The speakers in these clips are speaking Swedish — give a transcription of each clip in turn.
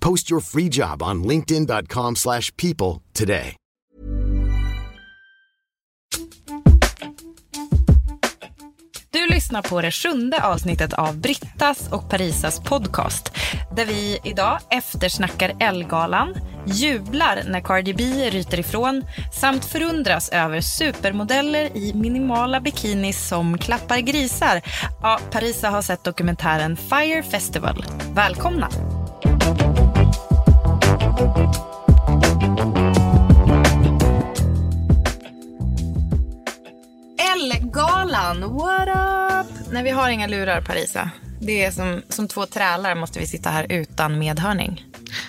Post your free job on linkedin.com slash people today. Du lyssnar på det sjunde avsnittet av Brittas och Parisas podcast. Där vi idag eftersnackar Ellegalan, jublar när Cardi B ryter ifrån samt förundras över supermodeller i minimala bikinis som klappar grisar. Ja, Parisa har sett dokumentären Fire Festival. Välkomna! Ellegalan, what up? Nej, vi har inga lurar, Parisa. Det är som, som två trälar måste vi sitta här utan medhörning.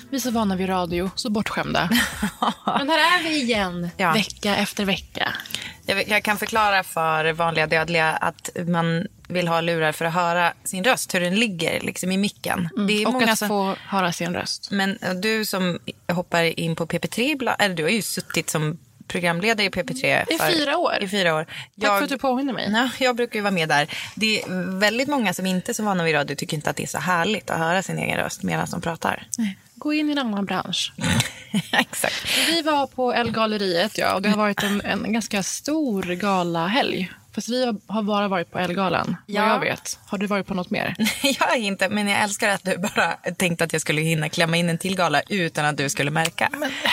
Vi är så vana vid radio, så bortskämda. Men här är vi igen, Ja. vecka efter vecka. Jag, jag kan förklara för vanliga dödliga att man vill ha lurar för att höra sin röst, hur den ligger liksom i micken. Det är Mm. Och många att som, få höra sin röst. Men du som hoppar in på PP3, ibland- eller du har ju suttit som programledare i PP3 I fyra år. I fyra år. Tack för att du påminner mig. Ja, jag brukar ju vara med där. Det är väldigt många som inte är så vana vid radio tycker inte att det är så härligt att höra sin egen röst medan de pratar. Gå in i en annan bransch. Exakt. Vi var på Elgalleriet, ja, och det har varit en, en ganska stor galahelg. Fast vi har- har bara varit på Elgalan, Ja. vad jag vet. Har du varit på något mer? Jag är inte, men jag älskar att du bara tänkte att jag skulle hinna klämma in en till gala utan att du skulle märka.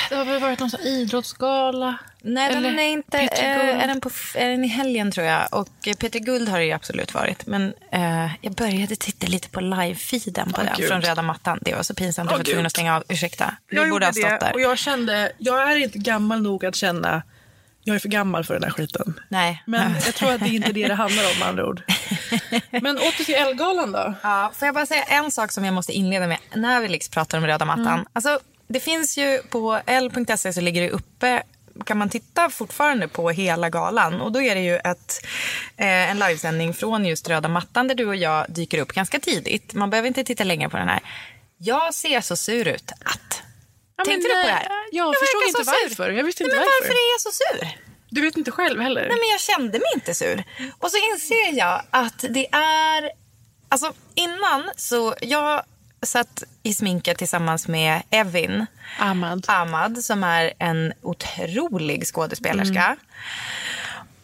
Det har väl varit någon sån idrottsgala? Nej, Eller den är inte. Eh, Guld? är, den på, är den i helgen tror jag. Och eh, Peter Guld har det ju absolut varit. Men eh, jag började titta lite på live-feeden på Åh, den Gud. från röda mattan. Det var så pinsamt. Åh, jag var tvungen att stänga av. Ursäkta. Vi Jag borde ha stått det där. och jag kände, jag är inte gammal nog att känna, jag är för gammal för den här skiten. Nej. Men jag tror att det är inte det det handlar om med andra ord. Men åter till Ellegalan då. Ja, får jag bara säga en sak som jag måste inleda med när vi liksom pratar om röda mattan. Mm. Alltså, det finns ju på l.se så ligger det uppe kan man titta fortfarande på hela galan och då är det ju ett, eh, en livesändning från just röda mattan där du och jag dyker upp ganska tidigt. Man behöver inte titta länge på den här. Jag ser så sur ut att... Ja, Tänkte men, du på det här? eh, Jag, förstod inte varför. Jag visste Nej, inte men varför. varför är jag så sur? Du vet inte själv heller? Nej, men jag kände mig inte sur. Och så inser jag att det är... Alltså innan så... Jag satt i sminket tillsammans med Evin Ahmad. Ahmad som är en otrolig skådespelerska.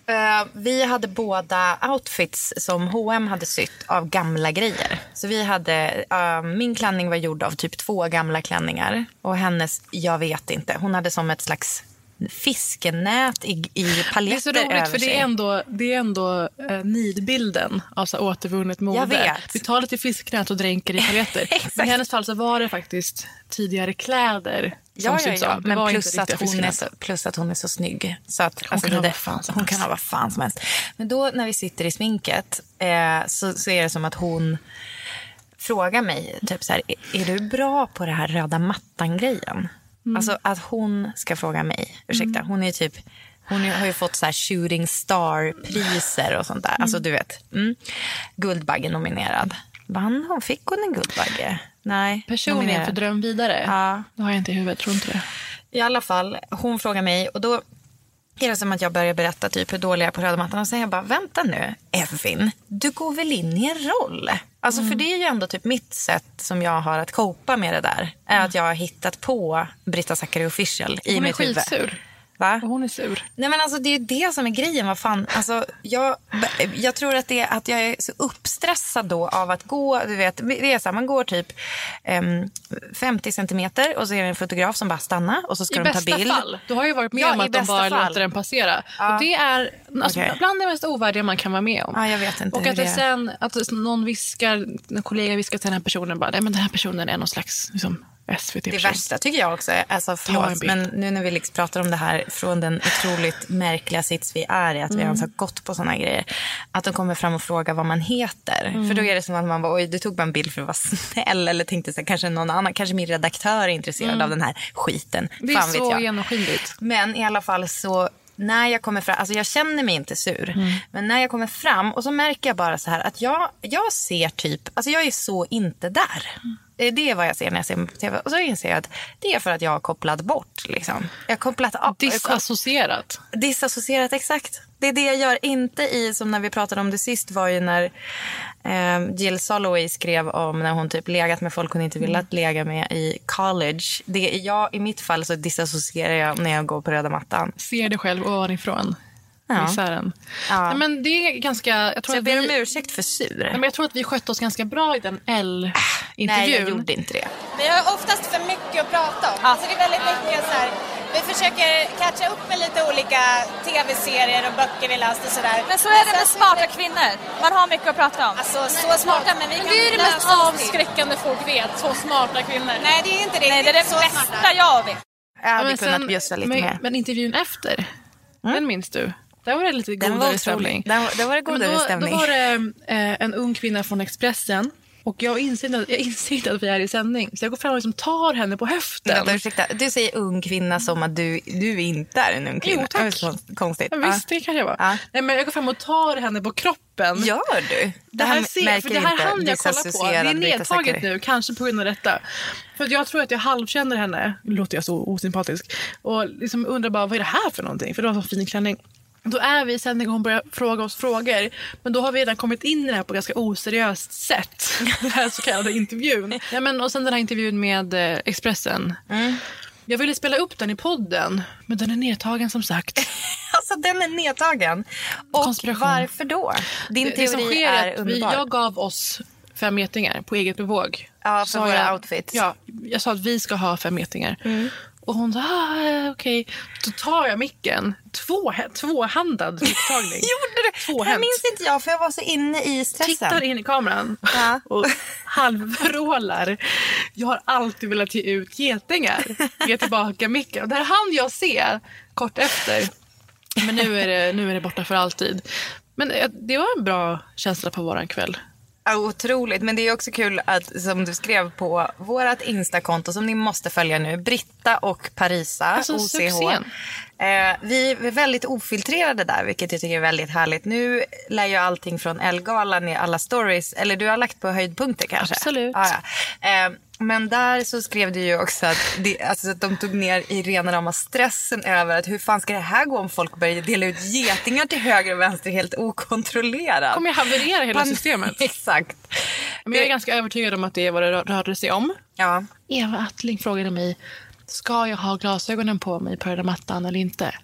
Eh, vi hade båda outfits som H&M hade sytt av gamla grejer. Så vi hade, eh, min klänning var gjord av typ två gamla klänningar. Och hennes, jag vet inte, hon hade som ett slags fiskenät i, i Det är paljetter så roligt för det är ändå, det är ändå eh, nidbilden av så här återvunnet mode. Vi tar lite fisknät och dränker i paljetter. Men i hennes fall så var det faktiskt tidigare kläder Ja, ja, ja. Det Men plus att, hon är så, plus att hon är så snygg. Så att, alltså, kan ha det- vad fan som hon kan ha vad fan som helst. Men då när vi sitter i sminket eh, så, så är det som att hon frågar mig, typ så här, är, du bra på det här röda mattan-grejen? Mm. Alltså att hon ska fråga mig. Ursäkta, hon är typ hon har ju fått så här shooting star-priser och sånt där. Alltså du vet. Mm. Guldbagge nominerad. Vann hon? Fick hon en Guldbagge? Nej. Personligen för Dröm vidare. Ja. Det har jag inte i huvudet, tror inte det. I alla fall, hon frågar mig och då är det som att jag börjar berätta typ hur dålig jag är på röda mattan. Och så säger jag bara, vänta nu, Evin, du går väl in i en roll? Alltså för det är ju ändå typ mitt sätt som jag har att copa med det där. Är att jag har hittat på Britta Zackari official i Hon är mitt huvud. skitsur. Va? Och hon är sur. Nej men alltså det är det som är grejen. Vad fan. Alltså, jag, jag tror att, det är att jag är så uppstressad då av att gå. Du vet, det är så här, man går typ em, 50 centimeter och så är det en fotograf som bara stannar och så ska I de ta bästa bild. fall. Du har ju varit med Ja, om i att de bästa bara fall. låter den passera. Ja. Och det är alltså, Okej. bland det mest ovärdiga man kan vara med om. Ja, jag vet inte och att det sen att någon viskar, en kollega viskar till den här personen bara, nej men den här personen är någon slags liksom, SVT-person. Det värsta tycker jag också, alltså förlåt, men nu när vi liksom pratar om det här från den otroligt märkliga sits vi är i, att vi Mm. ens har gått på såna grejer, att de kommer fram och frågar vad man heter. Mm. För då är det som att man bara, oj, du tog bara en bild för att vara snäll, eller tänkte så här, kanske någon annan, kanske min redaktör är intresserad av den här skiten. Mm. Det är Fan så jag. genomskinligt. Men i alla fall så när jag kommer fram, alltså jag känner mig inte sur. Men när jag kommer fram och så märker jag bara så här att jag, jag ser typ, alltså jag är så inte där. Eh, Det är vad jag ser när jag ser tv. Och så inser jag att det är för att jag har kopplat bort. Liksom. Jag har kopplat av. Disassocierat. Disassocierat, exakt. Det är det jag gör. Inte i, som när vi pratade om det sist, var ju när eh, Jill Soloway skrev om när hon typ legat med folk hon inte Mm. velat lägga med i college. Det är jag, I mitt fall så disassocierar jag när jag går på röda mattan. Ser dig själv ovanifrån. Ja. Misären. Ja. Nej, men det är ganska... Jag tror, Så jag att ber vi, om ursäkt för sur. Nej, men jag tror att vi skötte oss ganska bra i den L-intervjun. Nej, jag gjorde inte det. Vi har oftast för mycket att prata om. Så det är väldigt mycket så här, vi försöker catcha upp med lite olika tv-serier och böcker vi läst och sådär. Men så är det med smarta kvinnor. Man har mycket att prata om. Alltså så smarta men vi Men kan det är det mest avskräckande folk vet. Så smarta kvinnor. Nej det är inte det. Nej, det är det så bästa smarta. jag vet. Jag hade men kunnat sen- bjussa lite men, mer. Men intervjun efter, den minns du? Där var det lite Den var godare stämning. Där, där var det godare då, stämning. Då var det eh, en ung kvinna från Expressen. Och jag inser, jag inser inte att vi är i sändning. Så jag går fram och liksom tar henne på höften. Vänta, ursäkta. Du säger ung kvinna som att du, du inte är en ung kvinna. Jo, tack. Det konstigt. Ja, visst, det kanske jag var. Ja. Nej, men jag går fram och tar henne på kroppen. Gör du? Det här, ser, för det här hann jag kolla på. Det är nedtaget nu, kanske på grund av detta. För jag tror att jag halvkänner henne. Nu låter jag så osympatisk. Och liksom undrar bara, vad är det här för någonting? För det var en fin klänning. Då är vi i sändning och hon börjar fråga oss frågor. Men då har vi redan kommit in i det här på ett ganska oseriöst sätt. Den här så kallade intervjun. Ja, men, och sen den här intervjun med eh, Expressen. Mm. Jag ville spela upp den i podden, men den är nedtagen som sagt. Alltså den är nedtagen. Och varför då? Din Det, det som teori sker är, är att vi, jag gav oss fem getingar på eget bevåg. Ja, för våra jag, outfits. Ja, jag sa att vi ska ha fem getingar. Och hon sa, ah, eh, okej. Då tar jag micken. Två, tvåhandad micktagning. Gjorde du? Det här Tvåhänt. minns inte jag för jag var så inne i stressen. Tittar in i kameran Ja. och halvvrålar. Jag har alltid velat ge ut getingar. Ge tillbaka micken. Och där hann jag se kort efter. Men nu är det, nu är det borta för alltid. Men eh, det var en bra känsla på våran kväll. Otroligt. Men det är också kul att som du skrev på vårt Instakonto som ni måste följa nu. Britta och Parisa, Alltså, OCH. succén. Eh, vi är väldigt ofiltrerade där, vilket jag tycker är väldigt härligt. Nu lär ju allting från Elgalan i alla stories, eller du har lagt på höjdpunkter kanske? Absolut. Ja, ja. Eh, men där så skrev du ju också att, det, alltså, att de tog ner i rena rama stressen över att hur fan ska det här gå om folk börjar dela ut getingar till höger och vänster helt okontrollerat? kommer jag haverera hela Pan- systemet. Exakt. Men jag är ganska övertygad om att det är vad det rör- rörde sig om. Ja. Eva Attling frågade mig, ska jag ha glasögonen på mig på röda mattan eller inte?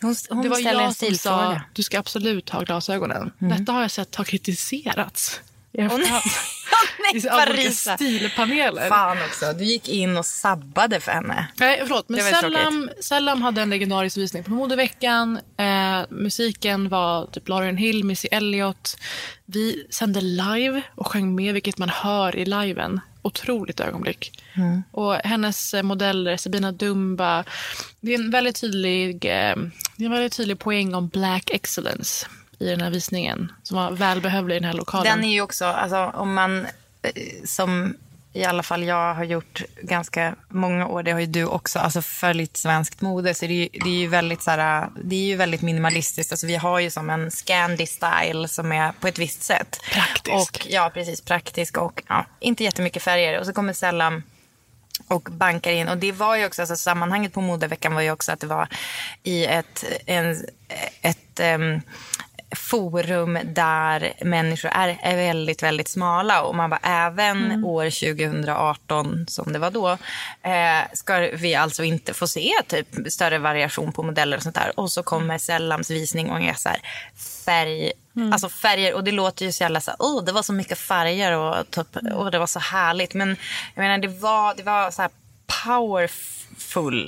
Hon, hon det var jag som sa, du ska absolut ha glasögonen. Detta har jag sett har kritiserats. I Mm. Åh, nej. efterhand. nej, stilpaneler. Fan också, du gick in och sabbade för henne. Nej, förlåt. Men Sellam, Sellam hade en legendarisk visning på modeveckan. Eh, musiken var typ Lauryn Hill, Missy Elliott. Vi sände live och sjöng med, vilket man hör i liven. Otroligt ögonblick. Och hennes eh, modeller, Sabina Dumba. Det är en väldigt tydlig, eh, det är en väldigt tydlig poäng om black excellence i den här visningen. Som var välbehövlig i den här lokalen. Den är ju också, alltså om man eh, som i alla fall jag har gjort ganska många år, det har ju du också, alltså följt svenskt mode. Så det är ju, det är ju väldigt så här, det är ju väldigt minimalistiskt. Alltså vi har ju som en Scandi style som är på ett visst sätt. Praktisk. Och, ja, precis. Praktisk och ja, inte jättemycket färger. Och så kommer sällan och bankar in. Och det var ju också, alltså sammanhanget på modeveckan var ju också att det var i ett, en, ett, ehm, forum där människor är, är väldigt, väldigt smala. Och man bara, även år 2018, som det var då, eh, ska vi alltså inte få se typ större variation på modeller och sånt där. Och så kommer Sellams visning och är så här, färg, alltså färger. Och det låter ju så jävla så här, oh, det var så mycket färger och, typ, och det var så härligt. Men jag menar, det var, det var så här powerful.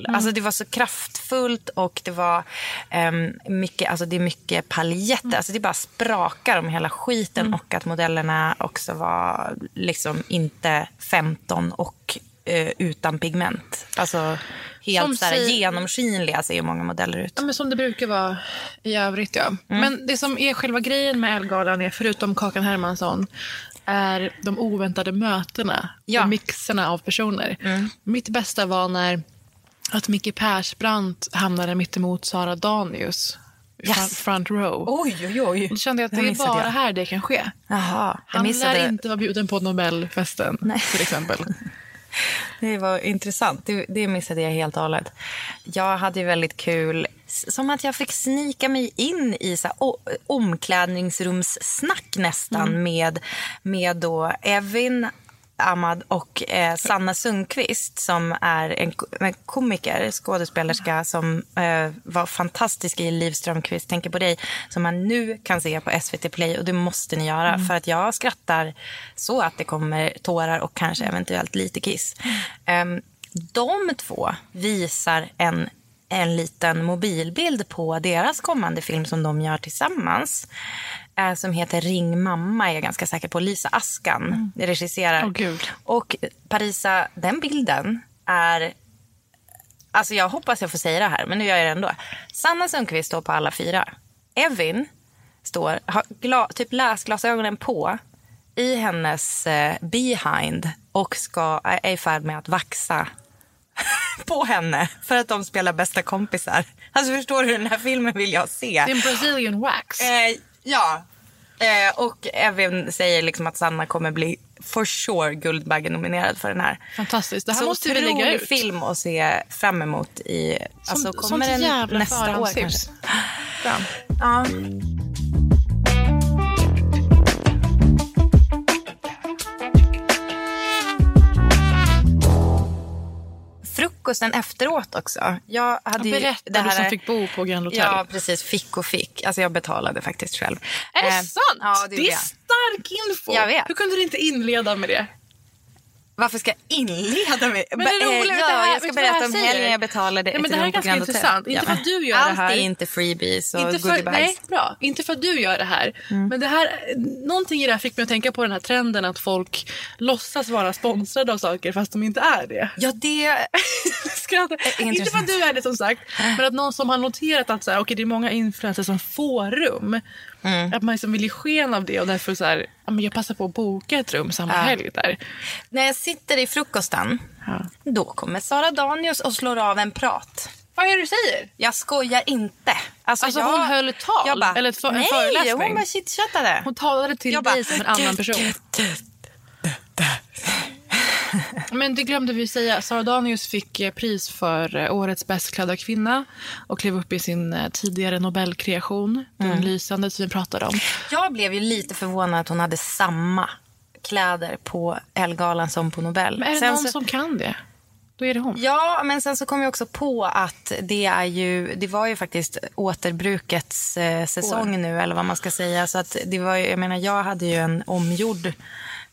Alltså det var så kraftfullt och det var ehm, mycket, alltså det är mycket paljetter. Alltså det bara sprakar om hela skiten och att modellerna också var liksom inte 15 och eh, utan pigment. Alltså helt Som säger- genomskinliga ser ju många modeller ut. Ja, men som det brukar vara i övrigt. Ja. Men det som är själva grejen med Elgalan är, förutom Kakan Hermansson, är de oväntade mötena Ja. och mixerna av personer. Mitt bästa var när att Micke Persbrandt hamnade mittemot Sara Danius. Yes. Front, row. Oj, oj, oj. Då kände jag att Det är bara jag. här det kan ske. Jaha, jag Han missade. lär inte vara bjuden på Nobelfesten till exempel. Det var intressant. Det, det missade jag helt och hållet. Jag hade ju väldigt kul. Som att jag fick snika mig in i så här, omklädningsrumssnack nästan med, med då Evin Ahmad och eh, Sanna Sundqvist som är en, en komiker, skådespelerska som eh, var fantastisk i Liv Strömquist tänker på dig som man nu kan se på SVT Play och det måste ni göra för att jag skrattar så att det kommer tårar och kanske eventuellt lite kiss. Ehm, de två visar en en liten mobilbild på deras kommande film som de gör tillsammans. Eh, som heter Ring mamma är jag ganska säker på. Lisa Askan regisserar. Åh, gud. Och Parisa, den bilden är... Alltså jag hoppas jag får säga det här, men nu gör jag det ändå. Sanna Sundqvist står på alla fyra. Evin står, har gla, typ läsglasögonen på i hennes eh, behind och ska, är i färd med att vaxa på henne för att de spelar bästa kompisar. Alltså förstår du, den här filmen vill jag se. Det är en Brazilian wax. Eh, ja. Eh, och Evin säger liksom att Sanna kommer bli for sure Guldbagge-nominerad för den här. Fantastiskt. Det här Så måste vi lägga ut. film att se fram emot i... Alltså, som kommer sånt den nästa år kanske? Ja. Frukosten efteråt också. Jag hade ju Berätta, det du som här- fick bo på Grand Hotel. Ja, precis. Fick och fick. Alltså jag betalade faktiskt själv. Är det Eh, sant? Ja, det, det är jag. stark info. Jag vet. Hur kunde du inte inleda med det? Varför ska jag inleda med... Men det Eh, roliga, ja, vad- jag ska berätta jag om helgen jag betalade Ja, men det här är ganska intressant. Inte för att du gör Allt det här. är inte freebies och Inte för, nej, bra. Inte för att du gör det här. Mm. Men det här, någonting i det här fick mig att tänka på den här trenden att folk låtsas vara sponsrade av saker fast de inte är det. Ja, det... Inte för att du är det som sagt, men att någon som har noterat att så här, okay, det är många influencers som får rum. Mm. Att man liksom vill ge sken av det och därför så här, ja, men jag passar på att boka ett rum samma Ja. helg där. När jag sitter i frukosten, Ja. då kommer Sara Danius och slår av en prat. Vad är det du säger? Jag skojar inte. Alltså, Alltså, jag, hon höll ett tal? Bara, Eller ett för- en nej, föreläsning? hon bara chitchattade. Hon talade till Jag dig som en annan person. Men det glömde vi säga. Sara Danius fick eh, pris för eh, årets bäst klädda kvinna och klev upp i sin eh, tidigare Nobelkreation, Mm. Den lysande som vi pratade om. Jag blev ju lite förvånad att hon hade samma kläder på Elgalan som på Nobel. Men är det Sen någon så- som kan det? Då är det hon. Ja, men sen så kom jag också på att det är ju, det var ju faktiskt återbrukets eh, säsong nu eller vad man ska säga. Så att det var ju, jag menar jag hade ju en omgjord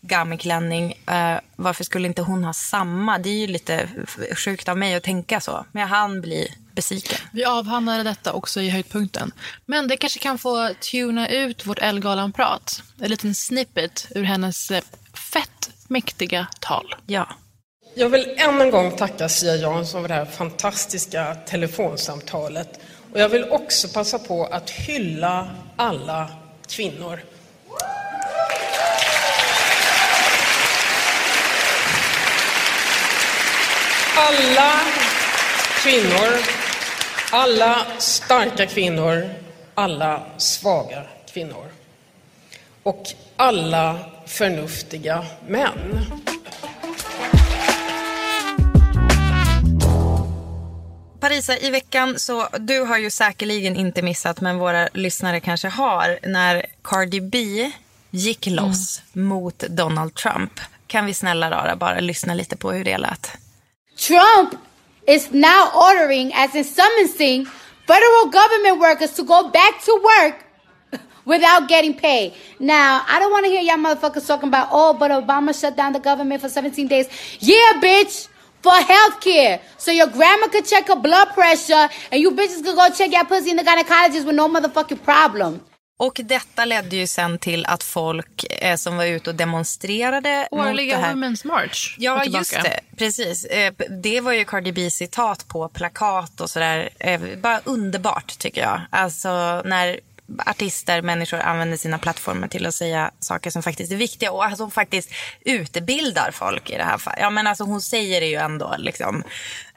gammelklänning. Eh, varför skulle inte hon ha samma? Det är ju lite sjukt av mig att tänka så. Men jag hann bli besviken. Vi avhandlade detta också i höjdpunkten. Men det kanske kan få tuna ut vårt Elgalan-prat. En liten snippet ur hennes eh, fett mäktiga tal. Ja. Jag vill än en gång tacka Sia Jansson för det här fantastiska telefonsamtalet. Och jag vill också passa på att hylla alla kvinnor. Alla kvinnor, alla starka kvinnor, alla svaga kvinnor. Och alla förnuftiga män. Parisa, i veckan så du har ju säkerligen inte missat, men våra lyssnare kanske har, när Cardi B gick loss mot Donald Trump. Kan vi snälla rara bara lyssna lite på hur det lät? Trump is now ordering, as in summoning, federal government workers to go back to work without getting paid. Now, I don't want to hear y'all motherfuckers talking about, oh, but Obama shut down the government for 17 days. Yeah, bitch! For health care. So your grandma could check her blood pressure and you bitches could go check your pussy in the gynecologist with no motherfucking problem. Och detta ledde ju sen till att folk eh, som var ute och demonstrerade mot Årliga det här. Women's March. Ja, just det. Precis. Eh, Det var ju Cardi B citat på plakat och sådär. Eh, Bara underbart tycker jag. Alltså när artister, människor använder sina plattformar till att säga saker som faktiskt är viktiga och alltså hon faktiskt utbildar folk i det här fallet. Ja, men alltså hon säger det ju ändå liksom.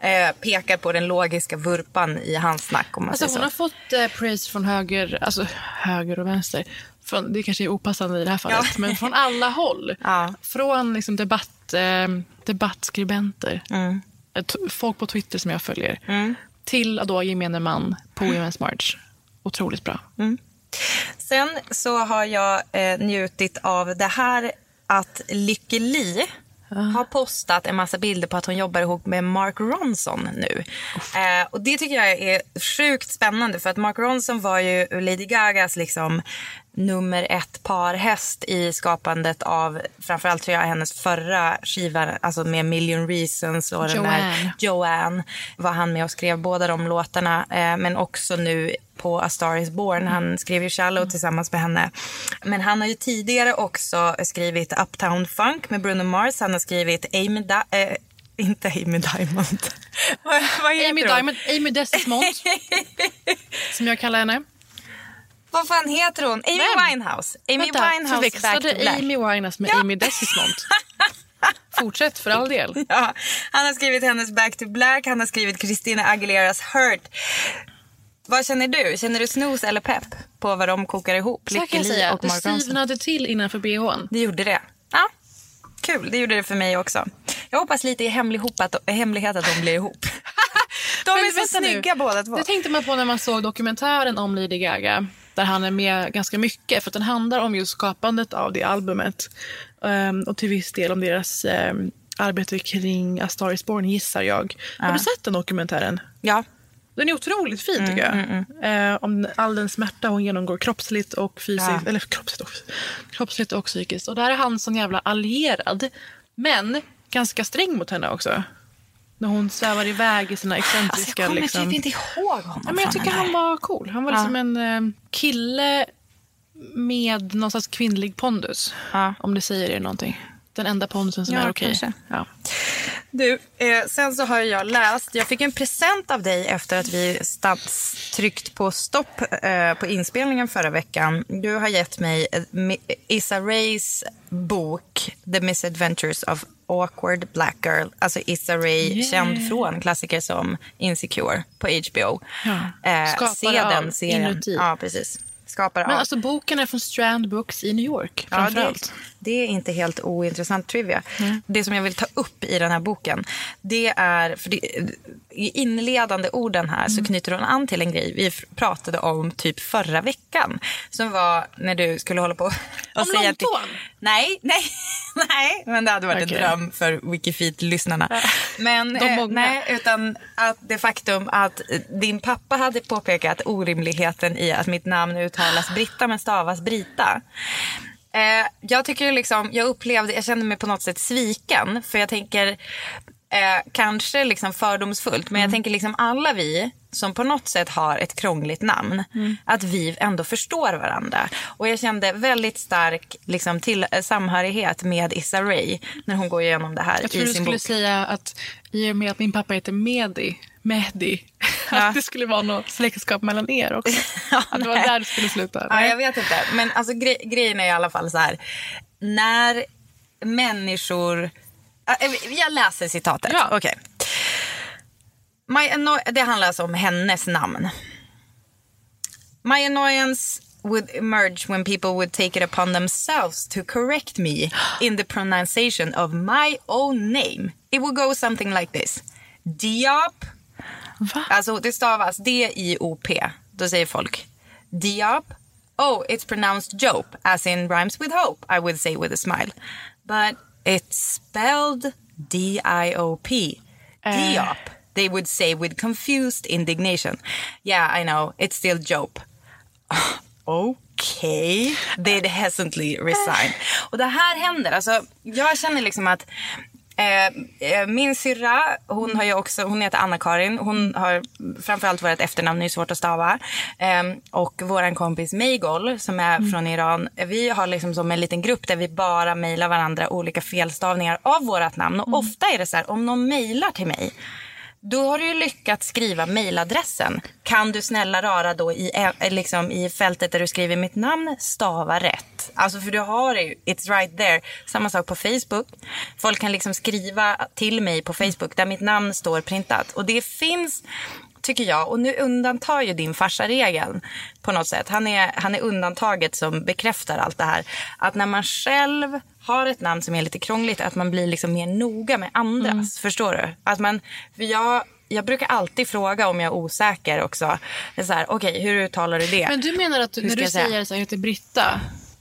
Eh, pekar på den logiska vurpan i hans snack om man Alltså, hon har fått eh, praise från höger, alltså höger och vänster. Från, det kanske är opassande i det här fallet, Ja. men från alla håll. Ja. Från liksom debatt, eh, debattskribenter, Mm. eh, folk på Twitter som jag följer, till då gemene man på Women's March. Otroligt bra. Sen så har jag eh, njutit av det här att Lykke Li har postat en massa bilder på att hon jobbar ihop med Mark Ronson nu. Eh, och det tycker jag är sjukt spännande för att Mark Ronson var ju Lady Gagas liksom nummer ett parhäst i skapandet av framförallt tror jag hennes förra skiva, alltså med Million Reasons och den där Joanne. Joanne var han med och skrev båda de låtarna. Eh, men också nu på A Star Is Born. Han skrev ju Shallow tillsammans med henne. Men han har ju tidigare också skrivit Uptown Funk med Bruno Mars. Han har skrivit Amy Di- eh, inte Amy Diamond. vad heter Amy hon? Diamond, Amy Desmond, som jag kallar henne. Vad fan heter hon? Amy Vem? Winehouse. Amy Vänta, Winehouse Back to Black. Amy Winehouse med Amy Desmond. Fortsätt för all del. Ja, han har skrivit hennes Back to Black, han har skrivit Christina Aguileras Hurt. Vad känner du? Känner du snooze eller pepp på vad de kokar ihop? Så kan jag säga, och det stivnade till innanför bhn. Det gjorde det. Ja, kul. Det gjorde det för mig också. Jag hoppas lite i hemlig ihop att, hemlighet att de blir ihop. de är så vänta nu. snygga båda två. Det tänkte man på när man såg dokumentären om Lady Gaga. Där han är med ganska mycket. För att den handlar om just skapandet av det albumet. Ehm, och till viss del om deras ehm, arbete kring A Star Is Born gissar jag. Har du sett den dokumentären? Ja. Den är otroligt fin tycker Mm, jag. Eh, om all den smärta hon genomgår kroppsligt och fysiskt. Ja. Eller kroppsligt och, kroppsligt och psykiskt. Och där är han sån jävla allierad. Men ganska sträng mot henne också. När hon svävar iväg i sina Alltså, jag excentriska... kommer liksom... typ inte ihåg honom Ja, men jag tycker han var cool. Han var Ja. liksom en eh, kille med någon slags kvinnlig pondus. Ja. Om det säger er någonting. Den enda pondusen som Ja, är okej. kanske. Ja. Du, eh, sen så har jag läst, jag fick en present av dig efter att vi stats, tryckt på stopp eh, på inspelningen förra veckan. Du har gett mig eh, Issa Rays bok The Misadventures of Awkward Black Girl. Alltså Issa Rae, känd från klassiker som Insecure på HBO. Ja. Eh, Skapare se den av serien. Inuti. Ja, precis. Skapare Men av. alltså boken är från Strand Books i New York. Ja, Framförallt. det, det är inte helt ointressant trivia. Det som jag vill ta upp i den här boken, det är, för det, i inledande orden här Mm. så knyter hon an till en grej vi pratade om typ förra veckan. Som var när du skulle hålla på och Om säga att- långtån? Nej, nej, nej, men det hade varit Okej. en dröm för Wikifeed-lyssnarna. Men eh, många. nej, utan att det faktum att din pappa hade påpekat orimligheten i att mitt namn uttalas Britta men stavas Brita. Eh, jag tycker liksom, jag upplevde, jag kände mig på något sätt sviken. För jag tänker, eh, kanske liksom fördomsfullt, men jag tänker liksom alla vi som på något sätt har ett krångligt namn, att vi ändå förstår varandra. Och jag kände väldigt stark liksom, till, eh, samhörighet med Issa Rae när hon går igenom det här Jag i tror du sin skulle bok. säga att i och med att min pappa heter Mehdi, Mehdi Ja. att det skulle vara något släktskap mellan er också. att det var där det skulle sluta. Ja, jag vet inte. Men alltså, gre- grejen är i alla fall så här. När människor... Ja, eh, Jag läser citatet. Ja. Okej. My det handlar alltså om hennes namn. My annoyance would emerge when people would take it upon themselves to correct me in the pronunciation of my own name. It would go something like this. Diop, Va? Alltså det stavas D-I-O-P. Då säger folk Diop. Oh, it's pronounced Jope, as in rhymes with hope, I would say with a smile. But it's spelled D-I-O-P. Diop. They would say with confused indignation. Yeah, I know. It's still Jope. Okej. Okay. Did hesitantly resign. Och det här händer. Alltså, jag känner liksom att Eh, min syrra, hon har ju också, hon heter Anna-Karin. Hon har framförallt varit efternamn, är svårt att stava. Eh, och vår kompis Meigol som är mm. från Iran. Vi har liksom som en liten grupp där vi bara mejlar varandra olika felstavningar av vårt namn. Och mm. ofta är det så här, om någon mejlar till mig då har du ju lyckats skriva mejladressen. Kan du snälla rara då i, eh, liksom, i fältet där du skriver mitt namn stava rätt? Alltså för du har det ju, it's right there. Samma sak på Facebook. Folk kan liksom skriva till mig på Facebook där mitt namn står printat. Och det finns tycker jag. Och nu undantar ju din farsa regeln på något sätt. Han är, han är undantaget som bekräftar allt det här. Att när man själv har ett namn som är lite krångligt, att man blir liksom mer noga med andras. Mm. Förstår du? Att man, för jag, jag brukar alltid fråga om jag är osäker också. okej, okay, hur uttalar du det? Men du menar att när du säger att jag heter Britta,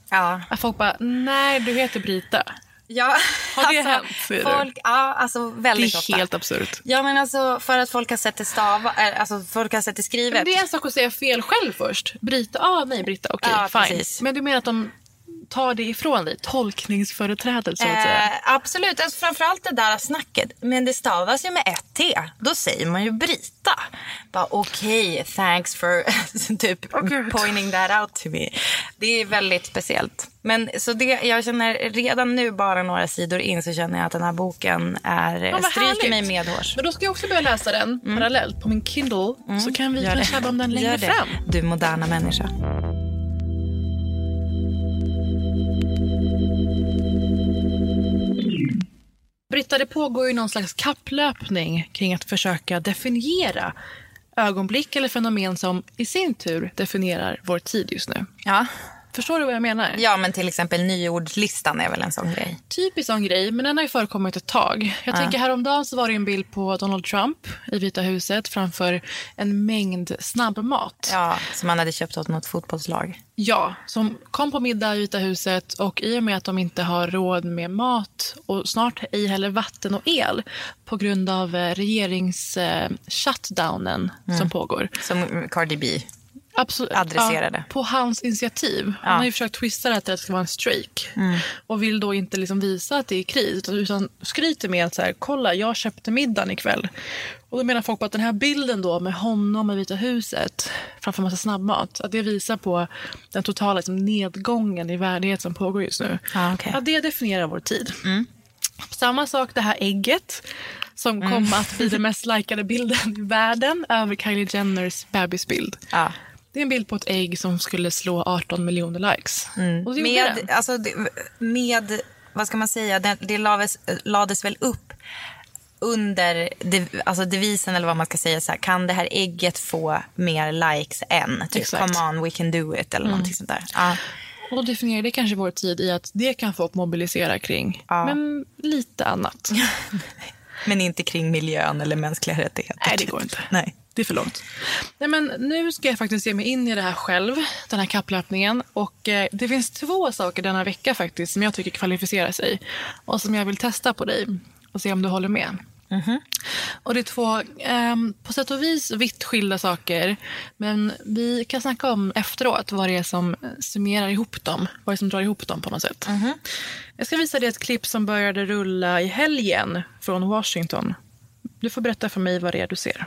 ja. att folk bara, nej du heter Brita. Ja, har det alltså, hänt? Folk, ja, alltså väldigt ofta. Det är helt absurt. Ja, men alltså för att folk har sett det stava, eh, alltså folk har sett det skrivet. Men det är en sak att säga fel själv först. Brita, ah, nej Britta, okej, okay, ja, fine. Precis. Men du menar att de tar det ifrån dig? Tolkningsföreträdet så att säga. Eh, absolut, alltså, framförallt det där snacket. Men det stavas ju med ett T. Då säger man ju Brita. okej, okay, thanks for typ oh, pointing that out to me. Det är väldigt speciellt. Men så det, jag känner redan nu, bara några sidor in, så känner jag att den här boken är, ja, stryker mig medhårs. Men då ska jag också börja läsa den mm. parallellt på min Kindle. Mm. Så kan vi tjabba om den längre fram. Du moderna människa. Britta, det pågår ju någon slags kapplöpning kring att försöka definiera ögonblick eller fenomen som i sin tur definierar vår tid just nu. Ja. Förstår du vad jag menar? Ja, men till exempel nyordslistan är väl en sån grej. Typisk sån grej, men den har ju förekommit ett tag. Jag ja. tänker häromdagen så var det en bild på Donald Trump i Vita huset framför en mängd snabbmat. Ja, som han hade köpt åt något fotbollslag. Ja, som kom på middag i Vita huset och i och med att de inte har råd med mat och snart ej heller vatten och el på grund av eh, regeringsshutdownen eh, mm. som pågår. Som Cardi B Absolut. adresserade. Ja, på hans initiativ. Ja. Han har ju försökt twista det här till att det ska vara en strejk. Mm. Och vill då inte liksom visa att det är kris utan skryter med att så här, kolla jag köpte middagen ikväll. Och då menar folk på att den här bilden då med honom i Vita huset framför massa snabbmat, att det visar på den totala liksom, nedgången i värdighet som pågår just nu. Ah, okay. ja, det definierar vår tid. Mm. Samma sak det här ägget som mm. kom att bli den mest likade bilden i världen över Kylie Jenners bebisbild. Ah. Det är en bild på ett ägg som skulle slå 18 miljoner likes. Mm. med, alltså, med, vad ska man säga, det, det lades, lades väl upp under alltså devisen eller vad man ska säga så här, kan det här ägget få mer likes än typ Exakt. come on we can do it eller mm. sånt där. Ja. Och då definierar det kanske vår tid i att det kan folk mobilisera kring, ja. men lite annat. men inte kring miljön eller mänskliga rättigheter. Nej, det går inte. Nej. Det är för långt. Nej, men nu ska jag faktiskt ge mig in i det här själv, den här kapplöpningen. Och eh, det finns två saker denna vecka faktiskt som jag tycker kvalificerar sig och som jag vill testa på dig och se om du håller med. Mm -hmm. Och Det är två eh, på sätt och vis vitt skilda saker. Men vi kan snacka om efteråt vad det är som summerar ihop dem. Vad det är som drar ihop dem på något sätt. Mm -hmm. Jag ska visa dig ett klipp som började rulla i helgen från Washington. Du får berätta för mig vad det är du ser.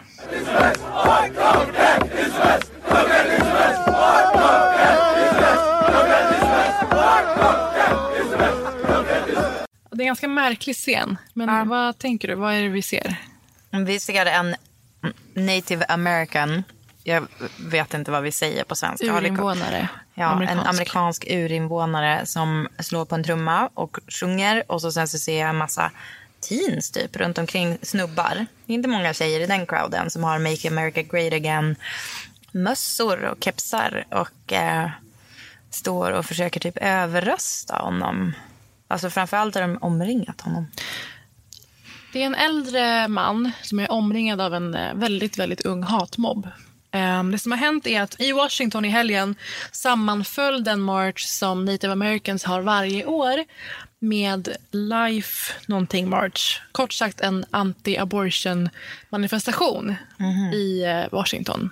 Det är en ganska märklig scen. Men ja. vad tänker du? Vad är det vi ser? Vi ser en native american. Jag vet inte vad vi säger på svenska. Urinvånare. Ja, amerikansk. en amerikansk urinvånare som slår på en trumma och sjunger. Och så sen så ser jag en massa teens typ runt omkring snubbar. Det är inte många tjejer i den crowden som har Make America Great Again mössor och kepsar och eh, står och försöker typ överrösta honom. Alltså framförallt har de omringat honom. Det är en äldre man som är omringad av en eh, väldigt, väldigt ung hatmobb. Ehm, det som har hänt är att i Washington i helgen sammanföll den march som native americans har varje år med Life någonting march. Kort sagt en anti-abortion manifestation i eh, Washington.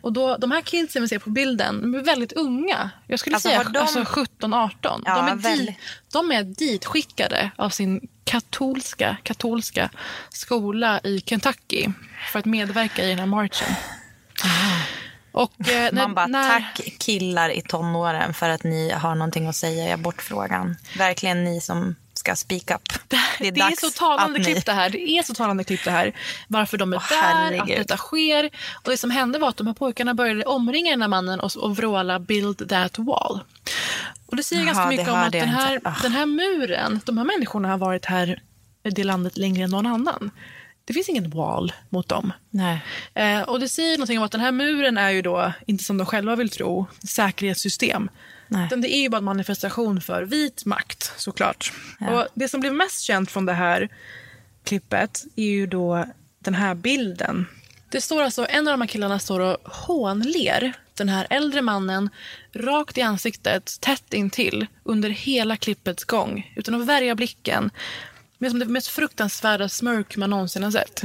Och då, de här kidsen vi ser på bilden de är väldigt unga. Jag skulle Alltså, säga de- alltså 17-18. Ja, de, är väldigt. dit, de är ditskickade av sin katolska, katolska skola i Kentucky för att medverka i den här marchen. Och, eh, när, Man bara, när, tack killar i tonåren för att ni har någonting att säga i abortfrågan. Verkligen ni som ska speak up. Det är, Det är så talande ni- klipp det här. Det är så talande klipp det här. Varför de är Åh, där, herregud. att detta sker. Och det som hände var att de här pojkarna började omringa den här mannen och, och vråla “build that wall”. Och det säger Jaha, ganska mycket om att den här, inte. Ah. den här muren, de här människorna har varit här i det landet längre än någon annan. Det finns ingen wall mot dem. Eh, och det säger någonting om att den här muren är ju då, inte som de själva vill tro, säkerhetssystem. Nej. Utan det är ju bara en manifestation för vit makt såklart. Och det som blev mest känt från det här klippet är ju då den här bilden. Det står alltså, en av de här killarna står och hånler den här äldre mannen rakt i ansiktet, tätt intill, under hela klippets gång. Utan att värja blicken. Med som det mest fruktansvärda smörk man någonsin har sett.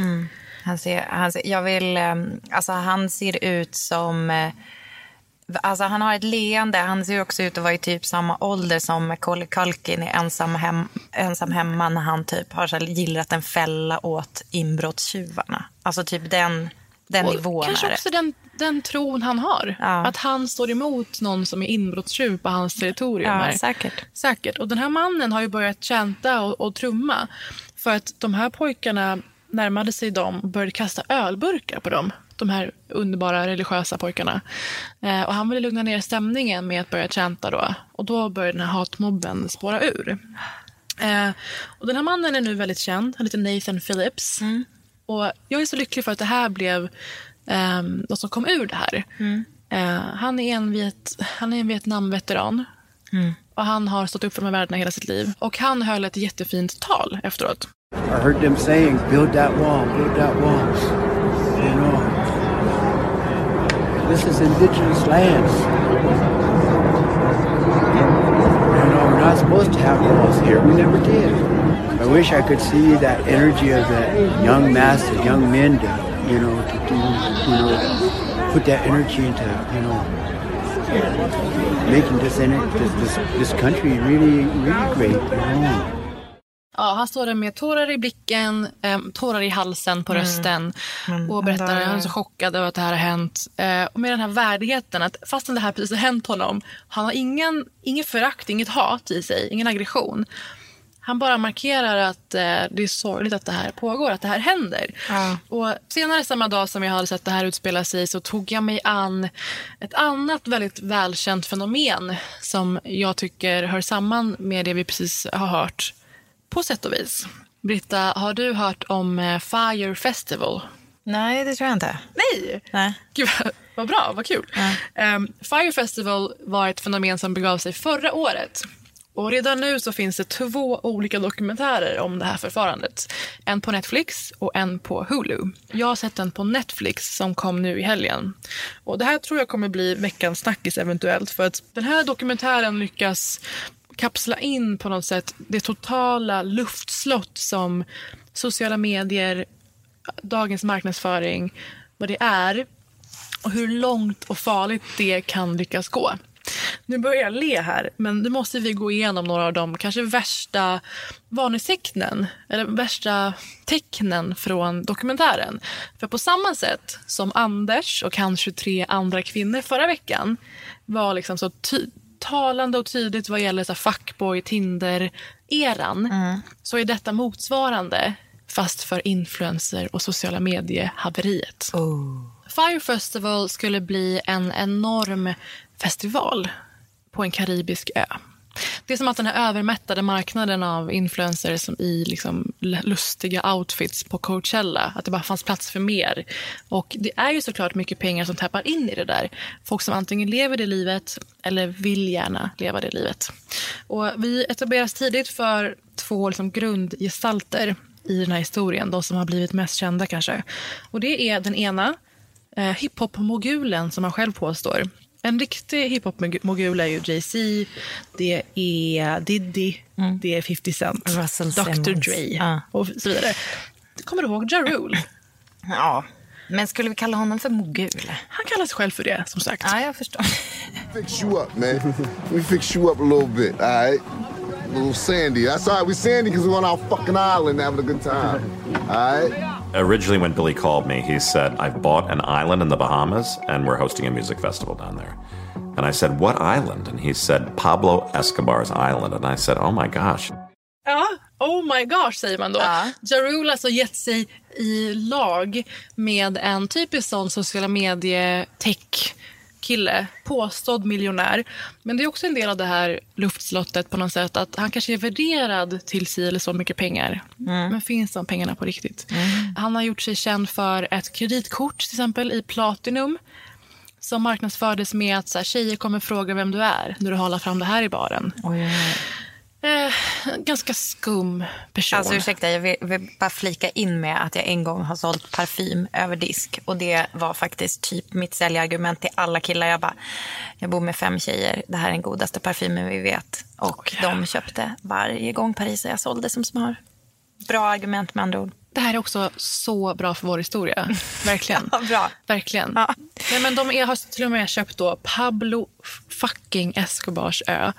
Han ser, han ser, jag vill, eh, alltså han ser ut som... eh, Alltså han har ett leende. Han ser också ut att vara i typ samma ålder som Macaulay Culkin i ensam, hem, ensam hemma när han typ har så här gillrat en fälla åt inbrottstjuvarna. Alltså typ den, den Och nivån kanske också den, den tron han har. Ja. Att han står emot någon som är inbrottstjuv på hans territorium. Ja, här. säkert. Säkert. Och den här mannen har ju börjat chanta och, och trumma. För att de här pojkarna närmade sig dem och började kasta ölburkar på dem. De här underbara religiösa pojkarna. Eh, och han ville lugna ner stämningen med att börja chanta då. Och då började den här hatmobben spåra ur. Eh, och den här mannen är nu väldigt känd. Han heter Nathan Phillips. Och jag är så lycklig för att det här blev eh, något som kom ur det här. Eh, han, är en Viet, han är en Vietnamveteran. Och han har stått upp för de här värdena hela sitt liv. Och han höll ett jättefint tal efteråt. I heard them saying, build that wall, build that wall. You know, this is indigenous lands. You know, we're not supposed to have walls here. We never did. I wish I could see that energy of the young mass, the young men to, you know, to do, you know, put that energy into, you know, making this, this, this, this country really, really great, you know. Ja, han står där med tårar i blicken, eh, tårar i halsen på rösten och berättar att han är så chockad över att det här har hänt. Eh, och med den här värdigheten att fastän det här precis har hänt honom, han har ingen, inget förakt, inget hat i sig, ingen aggression. Han bara markerar att eh, det är sorgligt att det här pågår, att det här händer. Och senare samma dag som jag hade sett det här utspela sig så tog jag mig an ett annat väldigt välkänt fenomen som jag tycker hör samman med det vi precis har hört. På sätt och vis. Britta, har du hört om eh, Fire Festival? Nej, det tror jag inte. Nej! Nej. Gud, vad- bra, vad kul. Ehm, Fire Festival var ett fenomen som begav sig förra året. Och redan nu så finns det två olika dokumentärer om det här förfarandet. En på Netflix och en på Hulu. Jag har sett den på Netflix som kom nu i helgen. Och det här tror jag kommer bli veckans snackis eventuellt. För att den här dokumentären lyckas kapsla in på något sätt det totala luftslott som sociala medier, dagens marknadsföring, vad det är och hur långt och farligt det kan lyckas gå. Nu börjar jag le här, men nu måste vi gå igenom några av de kanske värsta varningstecknen, eller värsta tecknen från dokumentären. För på samma sätt som Anders och hans 23 andra kvinnor förra veckan var liksom så ty- talande och tydligt vad gäller så fuckboy, Tinder-eran, så är detta motsvarande fast för influencer och sociala mediehaveriet. Fire Festival skulle bli en enorm festival på en karibisk ö. Det är som att den här övermättade marknaden av influencers som i liksom lustiga outfits på Coachella, att det bara fanns plats för mer. Och det är ju såklart mycket pengar som tappar in i det där. Folk som antingen lever det livet eller vill gärna leva det livet. Och vi etableras tidigt för två liksom grundgestalter i den här historien. De som har blivit mest kända kanske. Och det är den ena, eh, hiphop-mogulen som han själv påstår. En riktig hiphop-mogul är ju Jay-Z, det är Diddy, det är 50 Cent, Russell Dr Simmons. Dre och så vidare. Kommer du ihåg Ja Rule? Ja, men skulle vi kalla honom för mogul? Han kallar sig själv för det, som sagt. Ja, jag förstår. Fix you up, man. we fix you up a little bit, all right? Little Sandy. That's all right. We're Sandy because we're on our fucking island having a good time. All right? Originally, when Billy called me, he said, I've bought an island in the Bahamas and we're hosting a music festival down there. And I said, What island? And he said, Pablo Escobar's Island. And I said, Oh my gosh. Ja, oh my gosh säger man då. Ja. Ja Rule alltså gett sig i lag med en typisk sån sociala medie tech kille, påstådd miljonär. Men det är också en del av det här luftslottet på något sätt att han kanske är värderad till si eller så mycket pengar. Mm. Men finns de pengarna på riktigt? Han har gjort sig känd för ett kreditkort till exempel i Platinum som marknadsfördes med att så här, tjejer kommer fråga vem du är när du håller fram det här i baren. Eh, ganska skum person. Alltså ursäkta, jag vill, vill bara flika in med att jag en gång har sålt parfym över disk. Och det var faktiskt typ mitt säljargument till alla killar. Jag bara, jag bor med fem tjejer. Det här är den godaste parfymen vi vet. Och de köpte varje gång Paris jag sålde som smör. Bra argument med andra ord. Det här är också så bra för vår historia. Verkligen. Ja, bra. Verkligen. Nej, men de är, har till och med köpt då Pablo fucking Escobars ö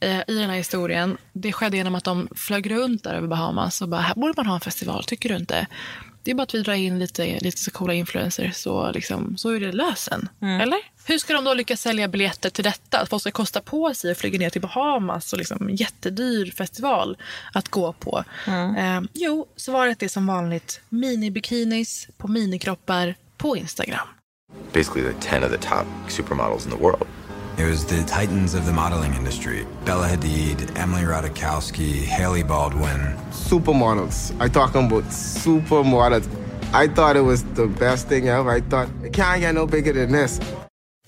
eh, i den här historien. Det skedde genom att de flög runt där över Bahamas och bara, här borde man ha en festival, tycker du inte? Det är bara att vi drar in lite, lite så coola influencers så, liksom, så är det lösen. Eller? Hur ska de då lyckas sälja biljetter till detta? Att folk ska kosta på sig att flyga ner till Bahamas och liksom jättedyr festival att gå på. Eh, jo, svaret är som vanligt mini-bikinis på minikroppar på Instagram. basically like 10 of the top supermodels in the world. It was the titans of the modeling industry Bella Hadid, Emily Ratajkowski, Haley Baldwin. Supermodels. I talking about supermodels. I thought it was the best thing ever. I thought it can't get no bigger than this.